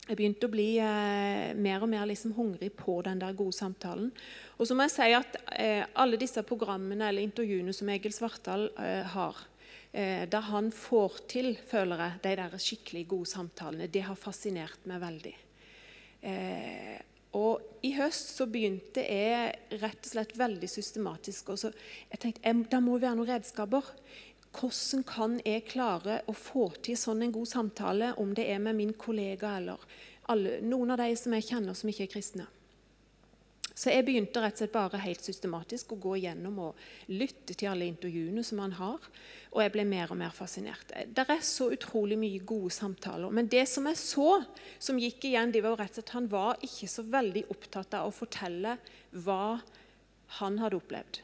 Jeg begynte å bli eh, mer og mer liksom hungrig på den der gode samtalen. Og så må jeg si at alle disse programmene eller intervjuene som Egil Svartdal har, der han får til, føler jeg, de der skikkelig gode samtalene, det har fascinert meg veldig. Høst så begynte jeg rett og slett veldig systematisk. og jeg tenkte, jeg, Det må være noen redskaper. Hvordan kan jeg klare å få til sånn en god samtale, om det er med min kollega eller alle, noen av de som jeg kjenner som ikke er kristne? Så jeg begynte rett og slett bare helt systematisk å gå gjennom og lytte til alle intervjuene som han har. Og jeg ble mer og mer fascinert. Det er så utrolig mye gode samtaler. Men det som jeg så, som gikk igjen, det var rett og slett han var ikke så veldig opptatt av å fortelle hva han hadde opplevd.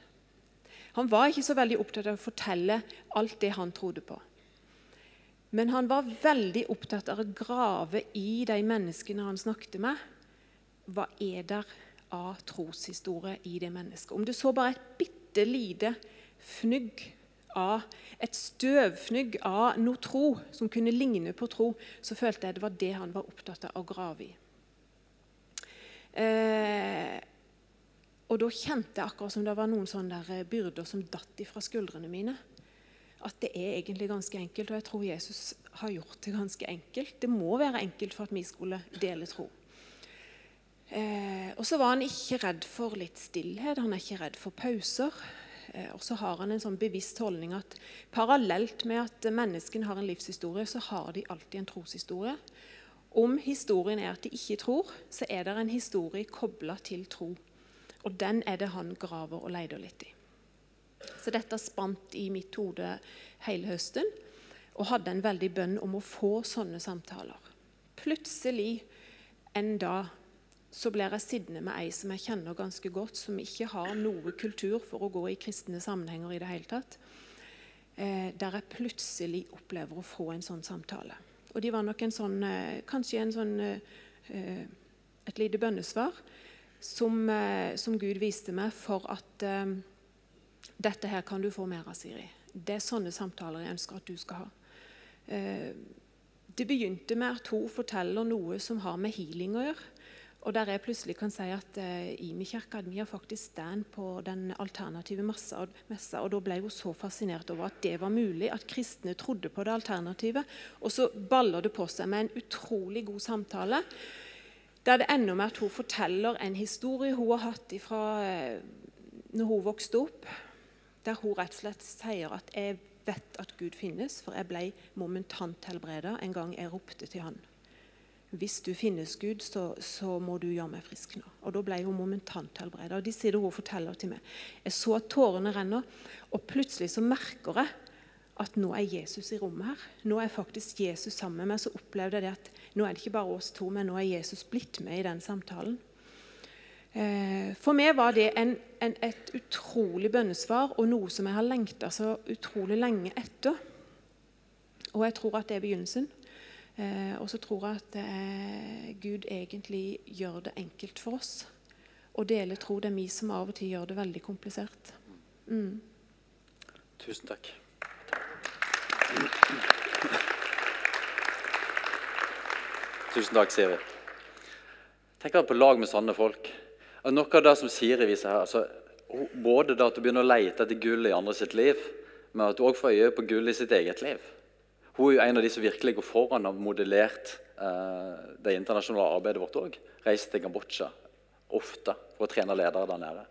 Han var ikke så veldig opptatt av å fortelle alt det han trodde på. Men han var veldig opptatt av å grave i de menneskene han snakket med. Hva er der av troshistorie i det mennesket? Om du så bare et bitte lite fnugg av et støvfnugg av noe tro som kunne ligne på tro, så følte jeg det var det han var opptatt av å grave i. Eh, og da kjente jeg akkurat som det var noen sånne der byrder som datt fra skuldrene mine. At det er egentlig ganske enkelt, og jeg tror Jesus har gjort det ganske enkelt. Det må være enkelt for at vi skulle dele tro. Eh, og så var han ikke redd for litt stillhet, han er ikke redd for pauser. Eh, og så har han en sånn bevisst holdning at parallelt med at menneskene har en livshistorie, så har de alltid en troshistorie. Om historien er at de ikke tror, så er det en historie kobla til tro. Og den er det han graver og leter litt i. Så dette spant i mitt hode hele høsten, og hadde en veldig bønn om å få sånne samtaler. Plutselig en dag så blir jeg sittende med ei som jeg kjenner ganske godt, som ikke har noe kultur for å gå i kristne sammenhenger i det hele tatt. Eh, der jeg plutselig opplever å få en sånn samtale. Og de var nok en sånn, eh, kanskje en sånn, eh, et lite bønnesvar som, eh, som, Gud viste meg for at eh, dette her kan du få mer av, Siri. Det er sånne samtaler jeg ønsker at du skal ha. Eh, det begynte med at hun forteller noe som har med healing å gjøre. Og der jeg plutselig kan si at eh, Imi kirke har faktisk stand på den alternative messa, messa, og Da ble hun så fascinert over at det var mulig, at kristne trodde på det alternativet. Og så baller det på seg med en utrolig god samtale. Der det ender med at hun forteller en historie hun har hatt fra eh, når hun vokste opp. Der hun rett og slett sier at 'jeg vet at Gud finnes', for jeg ble momentant helbreda en gang jeg ropte til han hvis du finnes Gud, så, så, må du gjøre meg frisk nå. Og Da ble hun momentant helbredet. Og de sier det hun forteller til meg. Jeg så at tårene renner, og plutselig så merker jeg at nå er Jesus i rommet her. Nå er faktisk Jesus sammen med meg. Så opplevde jeg det at nå er det ikke bare oss to, men nå er Jesus blitt med i den samtalen. Eh, for meg var det en, en, et utrolig bønnesvar og noe som jeg har lengta så utrolig lenge etter. Og jeg tror at det er begynnelsen. Eh, og så tror jeg at eh, Gud egentlig gjør det enkelt for oss. Å dele tro det er vi som av og til gjør det veldig komplisert. Mm. Tusen takk. Tusen takk, Siri. Tenk deg på lag med sånne folk. Noe av det som Siri viser her, altså, både det at du begynner å lete etter gull i andre sitt liv, men at du òg får øye på gull i sitt eget liv. Hun er jo en av de som virkelig går foran og har modellert eh, det internasjonale arbeidet vårt òg. Reiser til Kambodsja ofte for å trene ledere der nede.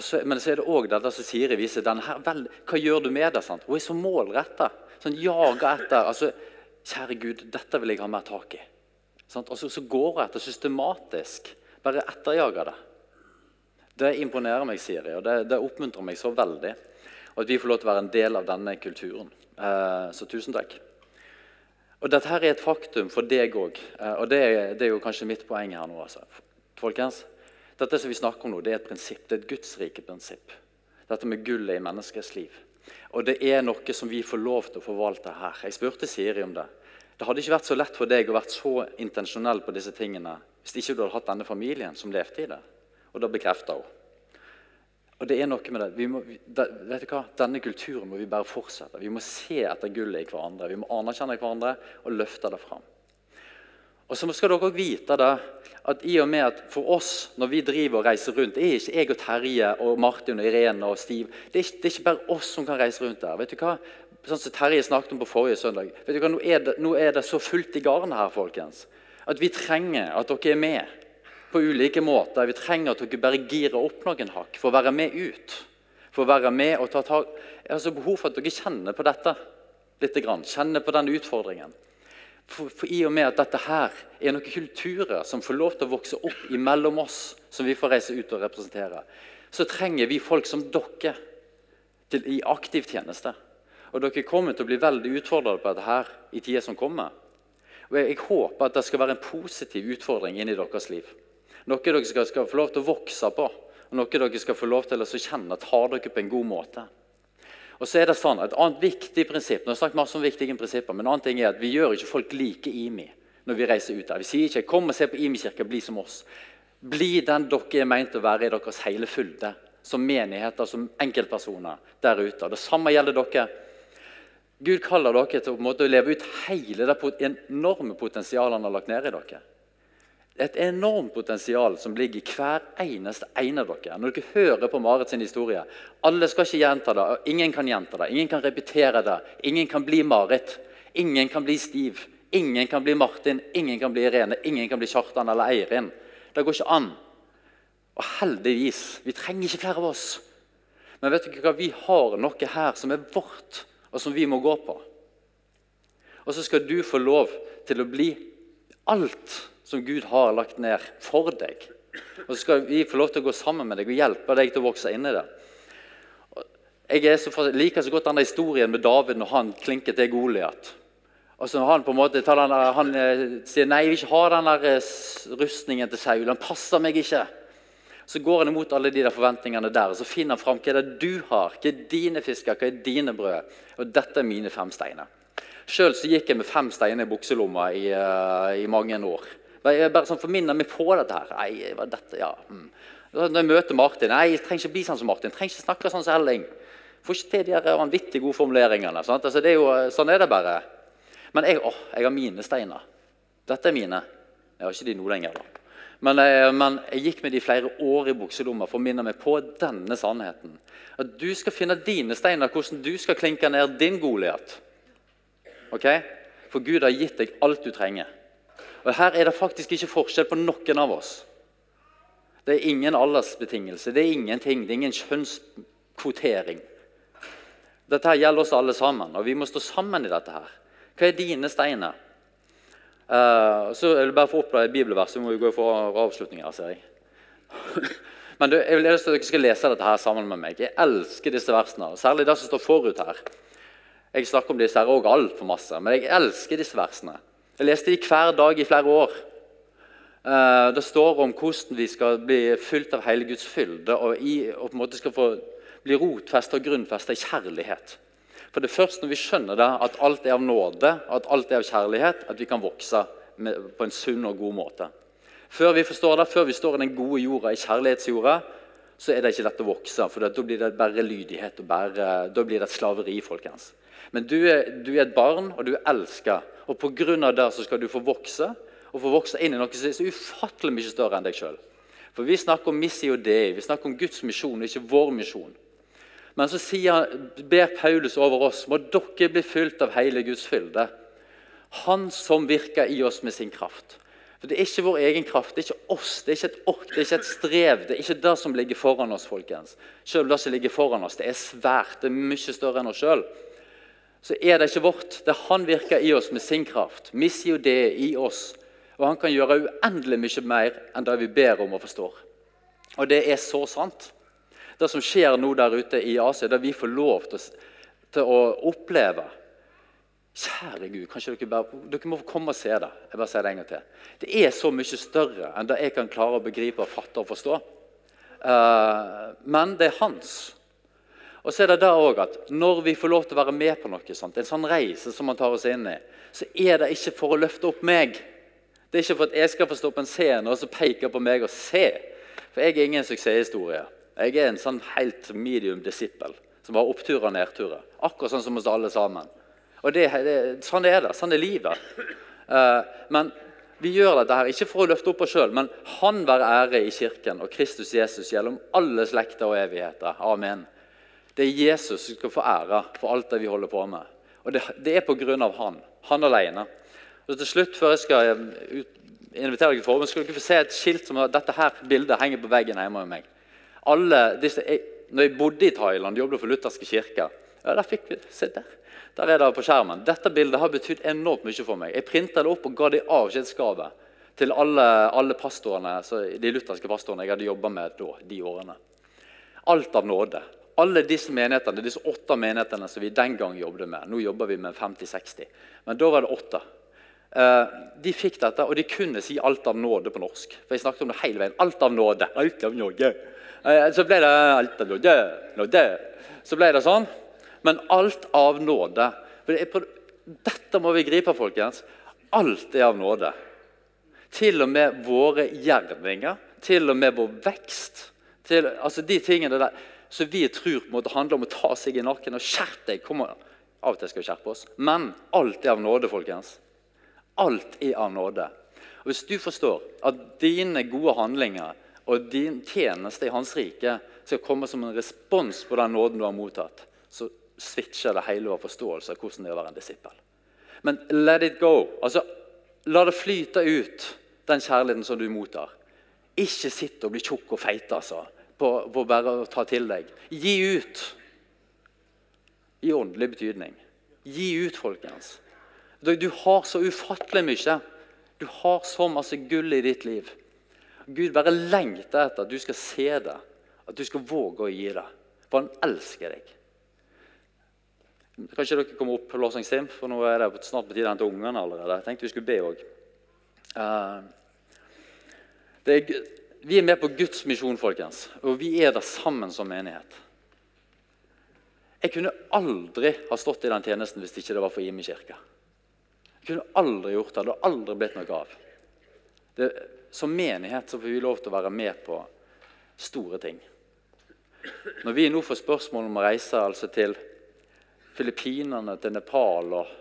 Så, men så er det òg dette som Siri viser. Her, vel, hva gjør du med det? Sant? Hun er så målretta. Sånn, jager etter altså, Kjære Gud, dette vil jeg ha mer tak i. Sant? Og så, så, går hun etter systematisk. Bare etterjager det. Det imponerer meg, Siri, og det, det oppmuntrer meg så veldig. Og at vi får lov til å være en del av denne kulturen. Eh, så tusen takk. Og Dette her er et faktum for deg òg, eh, og det er, det er, jo kanskje mitt poeng her nå. Altså. Folkens, Dette som vi snakker om nå, det er et prinsipp, det er et gudsrike-prinsipp. Dette med gullet i menneskets liv. Og det er noe som vi får lov til å forvalte her. Jeg spurte Siri om det. Det hadde ikke vært så lett for deg å være så intensjonell på disse tingene hvis ikke du hadde hatt denne familien som levde i det. Og da bekrefta hun. Og det er noe med det. Må, vet du hva? Denne kulturen må vi bare fortsette. Vi må se etter gullet i hverandre. Vi må anerkjenne hverandre og løfte det fram. Og så skal dere også vite det, at i og med at For oss, når vi driver og reiser rundt, det er ikke jeg og Terje og Martin og Irene og Stiv. Det er, ikke, det er ikke bare oss som kan reise rundt der. Vet du hva? Sånn som Terje snakket om på forrige søndag. Vet du hva? Nå er det, nå er det så fullt i garnet her, folkens, at vi trenger at dere er med på ulike måter. Vi trenger at dere bare girer opp noen hakk for å være med ut. For å være med og ta tak Jeg har så behov for at dere kjenner på dette litt. Kjenner på den utfordringen. For, for, I og med at dette her er noen kulturer som får lov til å vokse opp imellom oss, som vi får reise ut og representere, så trenger vi folk som dere til, i aktiv tjeneste. Og Dere kommer til å bli veldig utfordret på dette her i tida som kommer. Og jeg, jeg håper at det skal være en positiv utfordring inn i deres liv. Noe dere skal, skal, få lov til å vokse på, og noe dere skal få lov til å kjenne at har dere på en god måte. Og så er det sånn, Et annet viktig prinsipp nå har jeg snakket masse om viktige prinsipper, men en annen ting er at vi gjør ikke folk like IMI når vi reiser ut der. Vi sier ikke 'kom og se på IMI-kirka, bli som oss'. Bli den dere er meint å være i deres hele fylde. Som menigheter, som enkeltpersoner der ute. Det samme gjelder dere. Gud kaller dere til å leve ut hele det enorme potensialet han har lagt ned i dere et enormt potensial som ligger i hver eneste ene av dere. Når dere hører på Marit sin historie Alle skal ikke gjenta det, og ingen kan gjenta det. Ingen kan repetere det. Ingen kan bli Marit. Ingen kan bli Stiv. Ingen kan bli Martin. Ingen kan bli Irene. Ingen kan bli Kjartan eller Eirin. Det går ikke an. Og heldigvis. Vi trenger ikke flere av oss. Men vet dere hva? vi har noe her som er vårt, og som vi må gå på. Og så skal du få lov til å bli alt som Gud har lagt ned for deg. Og så skal vi få lov til å gå sammen med deg og hjelpe deg til å vokse inn i det. Jeg så, liker så godt denne historien med David når han klinker til Goliat. Altså han på en måte den han eh, sier nei, jeg vil ikke ha den eh, rustningen til Saul. Han passer meg ikke. Så går han imot alle de der forventningene der, og så finner han fram hva det du har. Hva er dine fisker, hva er dine brød? Og dette er mine fem steiner. Sjøl gikk jeg med fem steiner i bukselomma i, eh, i mange år. Jeg bare sånn forminner meg på dette her. Nei, hva er dette, ja. Mm. Når jeg møter Martin Nei, jeg trenger ikke bli sånn som Martin. Jeg trenger ikke snakke sånn som Elling. Får ikke til de her vanvittig gode formuleringene. Altså, er jo, sånn er det bare. Men jeg, å, jeg har mine steiner. Dette er mine. Jeg har ikke de nå lenger. da. Men, eh, men jeg gikk med de flere år i bukselomma for å minne meg på denne sannheten. At du skal finne dine steiner, hvordan du skal klinke ned din Goliat. Okay? For Gud har gitt deg alt du trenger. Og Her er det faktisk ikke forskjell på noen av oss. Det er ingen aldersbetingelse, det er ingenting. Det er ingen kjønnskvotering. Dette her gjelder oss alle sammen, og vi må stå sammen i dette. her. Hva er dine steiner? Uh, så jeg vil bare få opp et bibelvers, Vi må vi gå for avslutninger, ser jeg. <laughs> Men du, jeg vil at dere skal lese dette her sammen med meg. Jeg elsker disse versene, særlig det som står forut her. Jeg snakker om disse her òg altfor masse, men jeg elsker disse versene. Jeg leste de hver dag i flere år. Eh, Det står om hvordan vi skal bli fylt av hele Guds fylde og, i, og på en måte skal få bli rotfesta og grunnfesta i kjærlighet. For det er først når vi skjønner det, at alt er av nåde, at alt er av kjærlighet, at vi kan vokse med, på en sunn og god måte. Før vi forstår det, før vi står i den gode jorda, i kjærlighetsjorda, så er det ikke lett å vokse. For da blir det bare lydighet, og bare, da blir det et slaveri. folkens. Men du er, du er et barn, og du er elska. Og pga. det så skal du få vokse, og få vokse inn i noe som er så ufattelig mye større enn deg sjøl. For vi snakker om missio dei, vi snakker om Guds misjon, ikke vår misjon. Men så sier, ber Paulus over oss må dere bli fylt av hele Guds fylde. Han som virker i oss med sin kraft. For Det er ikke vår egen kraft, det er ikke oss, det er ikke et ork, det er ikke et strev. Det er ikke det som ligger foran oss, folkens. Selv det som ligger foran oss, det er svært, det er mye større enn oss sjøl. Så er det ikke vårt. Det er Han virker i oss med sin kraft. Missio det i oss. Og han kan gjøre uendelig mye mer enn det vi ber om og forstår. Og det er så sant. Det som skjer nå der ute i Asia, det vi får lov til, til å oppleve Kjære Gud, kanskje dere bare, dere må komme og se det. Jeg bare sier det en gang til. Det er så mye større enn det jeg kan klare å begripe, fatte og forstå. Uh, men det er hans. Og så er det det også at Når vi får lov til å være med på noe sånt, en sånn reise som man tar oss inn i, så er det ikke for å løfte opp meg. Det er ikke for at jeg skal få stå på en scene og så peke på meg og se. For jeg er ingen suksesshistorie. Jeg er en sånn helt medium disippel som har oppturer og nedturer. Akkurat sånn som oss alle sammen. Og det, det, Sånn er det. Sånn er livet. Uh, men vi gjør dette her ikke for å løfte opp oss sjøl, men Han være ære i Kirken og Kristus Jesus gjennom alle slekter og evigheter. Amen. Det er Jesus som skal få ære for alt det vi holder på med. Og det, det er av han. Han alene. Og til slutt, før jeg skal eh, ut, invitere dere til forbund, skal dere få se et skilt som dette her bildet henger på veggen hjemme hos meg. Alle disse, jeg, når jeg bodde i Thailand, jobbet for lutherske kirker ja, der fikk vi, se der. Der er det på skjermen. Dette bildet har betydd enormt mye for meg. Jeg printa det opp og ga det i avskjedsgave til alle, alle pastorene, de lutherske pastorene jeg hadde jobba med da, de årene. Alt av nåde. Alle disse menighetene, disse åtte menighetene som vi den gang jobbet med Nå jobber vi med 50-60, men da var det åtte. Eh, de fikk dette, og de kunne si 'alt av nåde' på norsk. For jeg snakket om det hele veien. Alt av nåde. Alt av nåde. Eh, så ble det 'alt av nåde'. nåde. Så ble det sånn. Men alt av nåde. Dette må vi gripe, folkens. Alt er av nåde. Til og med våre gjerninger, til og med vår vekst. Til, altså De tingene der som vi tror måtte handle om å ta seg i nakken og skjerpe deg. Kom, av og til skal vi skjerpe oss. Men alt er av nåde, folkens. Alt er av nåde. Og Hvis du forstår at dine gode handlinger og din tjeneste i Hans rike skal komme som en respons på den nåden du har mottatt, så switcher det hele vår forståelse av hvordan det er å være en disippel. Men let it go. Altså, La det flyte ut, den kjærligheten som du mottar. Ikke sitt og bli tjukk og feit altså, på, på bare å ta til deg. Gi ut. I åndelig betydning. Gi ut, folkens. Du, har så ufattelig mye. Du har så masse gull i ditt liv. Gud bare lengter etter at du skal se det, at du skal våge å gi det. For han elsker deg. Kanskje dere kommer opp på Låsing Sim, for nå er det snart på tide å hente ungene allerede. Jeg tenkte vi skulle be òg. Vi er med på Guds misjon, folkens, og vi er der sammen som menighet. Jeg kunne aldri ha stått i den tjenesten hvis ikke det var for Imi kirke. Jeg kunne aldri gjort det. Det hadde aldri blitt noe av. Det, som menighet så får vi lov til å være med på store ting. Når vi nå får spørsmål om å reise altså til Filippinene, til Nepal og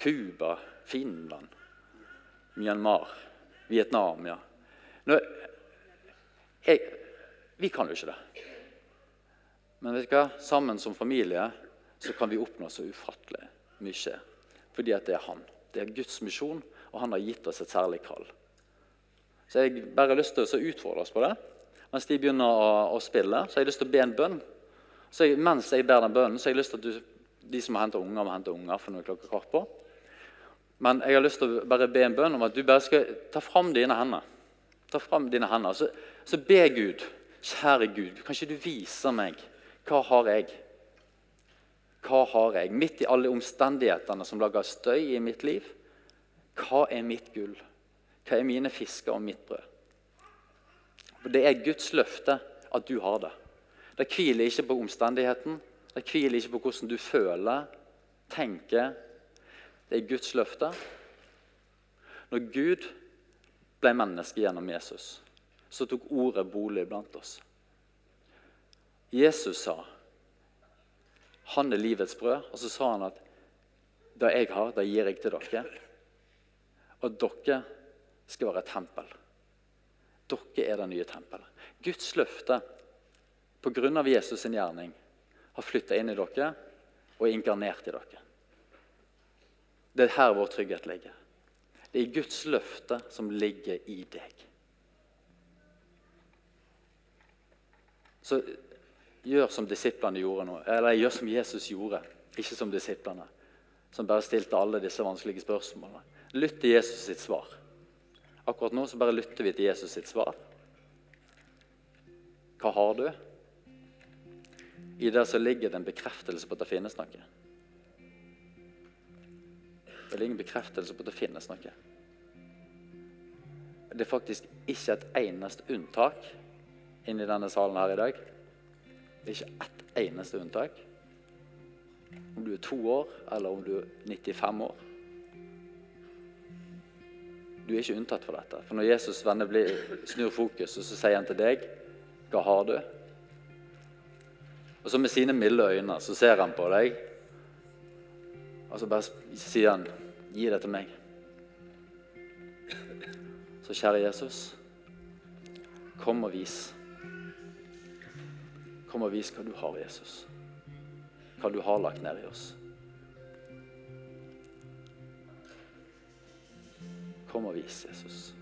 Cuba, Finland, Myanmar, Vietnam ja. Nå, jeg, vi kan jo ikke det. Men vet du hva? sammen som familie så kan vi oppnå så ufattelig mye. Fordi at det er han. Det er Guds misjon, og han har gitt oss et særlig kall. Så jeg bare har lyst til å utfordre oss på det. Mens de begynner å, å, spille, så har jeg lyst til å be en bønn. Så jeg, mens jeg ber den bønnen, så har jeg lyst til at du, de som har hentet unger, må hente unger. for noe klokka kvart på. Men jeg har lyst til å bare be en bønn om at du bare skal ta fram dine hender. Ta fram dine hender. Så, så be Gud. Kjære Gud, kan ikke du vise meg hva har jeg? Hva har jeg? Midt i alle omstendighetene som lager støy i mitt liv, hva er mitt gull? Hva er mine fisker og mitt brød? Det er Guds løfte at du har det. Det hviler ikke på omstendigheten, det hviler ikke på hvordan du føler, tenker. Det er Guds løfte. Når Gud ble menneske gjennom Jesus, så tok ordet bolig blant oss. Jesus sa han er livets brød, og så sa han at det jeg har, det gir jeg til dere. Og dere skal være et tempel. Dere er det nye tempelet. Guds løfte pga. Jesus' sin gjerning har flytta inn i dere og inkarnert i dere. Det er her vår trygghet ligger. Det er Guds løfte som ligger i deg. Så gjør som disiplene gjorde nå. Eller gjør som Jesus gjorde, ikke som disiplene. Som bare stilte alle disse vanskelige spørsmålene. Lytt til Jesus sitt svar. Akkurat nå så bare lytter vi til Jesus sitt svar. Hva har du? I det så ligger det en bekreftelse på at det finnes noe. Det er ingen bekreftelse på at det finnes noe. Det er faktisk ikke et eneste unntak inni denne salen her i dag det er ikke ett eneste unntak. Om du er to år, eller om du er 95 år. Du er ikke unntatt for dette. For når Jesus venner blir, snur fokus, så sier han til deg Hva har du? Og så med sine milde øyne så ser han på deg, og så bare sier han Gi det til meg. Så kjære Jesus, kom og vis. Kom og vis hva du har, Jesus. Hva du har lagt ned i oss. Kom og vis, Jesus.